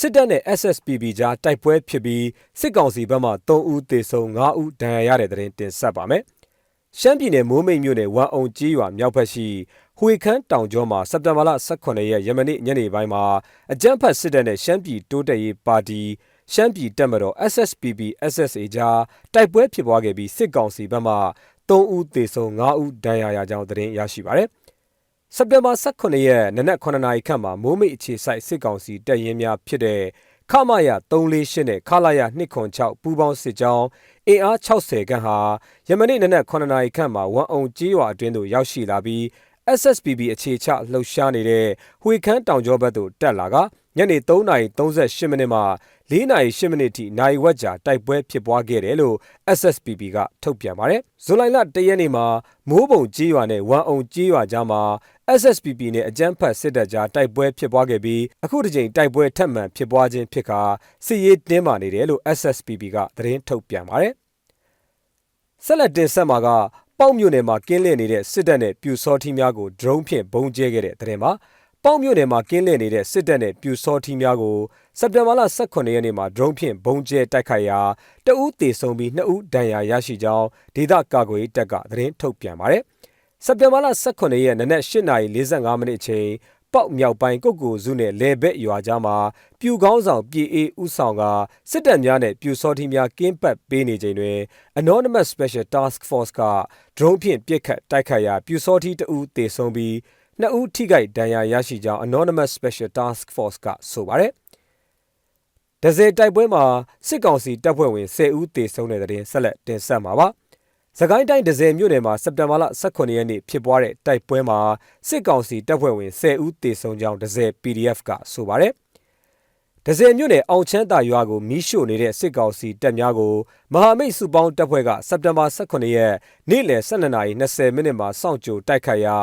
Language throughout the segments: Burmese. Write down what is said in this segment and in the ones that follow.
စစ်တပ်နဲ့ SSPB ကြားတိုက်ပွဲဖြစ်ပြီးစစ်ကောင်စီဘက်မှ3ဦးသေဆုံး5ဦးဒဏ်ရာရတဲ့တဲ့တင်တင်ဆက်ပါမယ်။ရှမ်းပြည်နယ်မိုးမိတ်မြို့နယ်ဝမ်အောင်ကြီးရွာမြောက်ဘက်ရှိဟွေခမ်းတောင်ကျောမှာစက်တင်ဘာလ18ရက်ယမနေ့ညနေပိုင်းမှာအကြမ်းဖက်စစ်တပ်နဲ့ရှမ်းပြည်တိုးတက်ရေးပါတီရှမ်းပြည်တပ်မတော် SSPB SSA ကြားတိုက်ပွဲဖြစ်ပွားခဲ့ပြီးစစ်ကောင်စီဘက်မှ3ဦးသေဆုံး5ဦးဒဏ်ရာရကြောင်းသတင်းရရှိပါရယ်။ စက်တင်ဘာ18ရက်နနက်9နာရီခန့်မှာမိုးမိတ်အခြေစိုက်စစ်ကောင်စီတပ်ရင်းများဖြစ်တဲ့ခမရ348နဲ့ခလာရ206ပူးပေါင်းစစ်ကြောင်းအင်အား60ခန့်ဟာယမနေ့နနက်9နာရီခန့်မှာဝမ်အောင်ကြီးရွာအတွင်းသို့ရောက်ရှိလာပြီး SSPB အခြေချလှုပ်ရှားနေတဲ့ဝှေခမ်းတောင်ကျောဘက်သို့တက်လာကညနေ3:38မိနစ်မှ 4:08မိနစ်ထိနိုင်ဝက်ကြာတိုက်ပွဲဖြစ်ပွားခဲ့တယ်လို့ SSPB ကထုတ်ပြန်ပါတယ်။ဇူလိုင်လ1ရက်နေ့မှာမိုးပုံကြီးရွာနဲ့ဝမ်အောင်ကြီးရွာကြားမှာ SSPB နဲ့အကြမ်းဖက်စစ်တပ်ကြားတိုက်ပွဲဖြစ်ပွားခဲ့ပြီးအခုတစ်ကြိမ်တိုက်ပွဲထပ်မံဖြစ်ပွားခြင်းဖြစ်ကာစစ်ရေးတင်းမာနေတယ်လို့ SSPB ကသတင်းထုတ်ပြန်ပါတယ်။ဆက်လက်တင်ဆက်မှာကပေါ့မြို့နယ်မှာကင်းလည်နေတဲ့စစ်တပ်နဲ့ပြူစောထီးများကို drone ဖြင့်ဘုံကျဲခဲ့တဲ့တဲ့မှာ ပေါ့မြို့နယ်မှာကင်းလည်နေတဲ့စစ်တပ်နဲ့ပြူစောထီးများကိုစက်တင်ဘာလ18ရက်နေ့မှာ drone ဖြင့်ဘုံကျဲတိုက်ခိုက်ရာတအူးတေဆုံးပြီး2ဦးဒဏ်ရာရရှိကြောင်းဒေသကာကွယ်တပ်ကသတင်းထုတ်ပြန်ပါတယ်။စက်တင်ဘာလ18ရက်နနက်8:45မိနစ်အချိန်ပေါက်မြောက်ပိုင်းကုတ်ကိုစုနဲ့လေဘက်ရွာကြားမှာပြူကောင်းဆောင်ပြည်အေးဥဆောင်ကစစ်တပ်များနဲ့ပြူစောထီးများကင်းပတ်ပေးနေချိန်တွင် Anonymous Special Task Force က drone ဖြင့်ပစ်ခတ်တိုက်ခိုက်ရာပြူစောထီးတဦးသေဆုံးပြီး နှစ်ဦးထိခိုက်ဒဏ်ရာရရှိကြောင်း Anonymous Special Task Force ကဆိုပါတယ်။ဒဇယ်တိုက်ပွဲမှာစစ်ကောင်စီတပ်ဖွဲ့ဝင်10ဦးသေဆုံးတဲ့တဲ့တင်ဆက်လက်တင်ဆက်မှာပါ။။သခိုင်းတိုင်းဒဇယ်မြို့နယ်မှာစက်တင်ဘာလ18ရက်နေ့ဖြစ်ပွားတဲ့တိုက်ပွဲမှာစစ်ကောင်စီတပ်ဖွဲ့ဝင်10ဦးသေဆုံးကြောင်းဒဇယ် PDF ကဆိုပါတယ်။ဒဇယ်မြို့နယ်အောင်ချမ်းသာရွာကိုမီးရှို့နေတဲ့စစ်ကောင်စီတပ်များကိုမဟာမိတ်စုပေါင်းတပ်ဖွဲ့ကစက်တင်ဘာ18ရက်နေ့လယ်12:20မိနစ်မှာစောင့်ကြိုတိုက်ခိုက်ရာ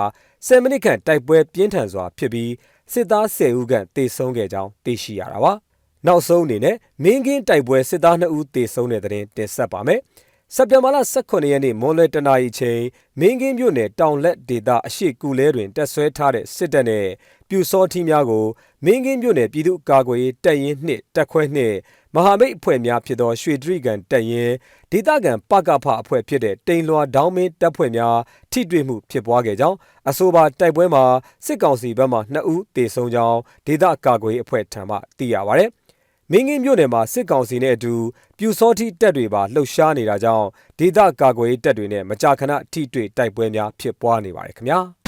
10မိနစ်ခန့်တိုက်ပွဲပြင်းထန်စွာဖြစ်ပြီးစစ်သား10ဦးခန့်သေဆုံးခဲ့ကြောင်းသိရှိရတာပါ။နောက်ဆုံးအနေနဲ့မင်းကင်းတိုက်ပွဲစစ်သား2ဦးသေဆုံးတဲ့တဲ့တင်တင်ဆက်ပါမယ်။စက်တင်ဘာလ18ရက်နေ့မွန်လွယ်တနာရီချိန်မင်းကင်းမြို့နယ်တောင်လက်ဒေသအရှိကူလဲတွင်တက်ဆွဲထားတဲ့စစ်တပ်နဲ့ ပြူစောထီးများကိုမင်းကင်းမြို့နယ်ပြည်သူ့ကာကွယ်ရေးတပ်ရင်းနှင့်တပ်ခွဲနှင့်မဟာမိတ်အဖွဲ့များဖြစ်သောရွှေဒရိကန်တပ်ရင်းဒေသခံပကဖအဖွဲ့ဖြစ်တဲ့တိန်လွာဒေါင်းမင်းတပ်ဖွဲ့များထိတွေ့မှုဖြစ်ပွားခဲ့ကြောင်းအဆိုပါတိုက်ပွဲမှာစစ်ကောင်စီဘက်မှ2ဦးသေဆုံးကြောင်းဒေသကာကွယ်ရေးအဖွဲ့ထံမှသိရပါဗျ။မင်းကင်းမြို့နယ်မှာစစ်ကောင်စီနဲ့အတူပြူစောတိတပ်တွေပါလှုပ်ရှားနေတာကြောင့်ဒေသကာကွယ်ရေးတပ်တွေနဲ့မကြာခဏထိတွေ့တိုက်ပွဲများဖြစ်ပွားနေပါတယ်ခင်ဗျာ။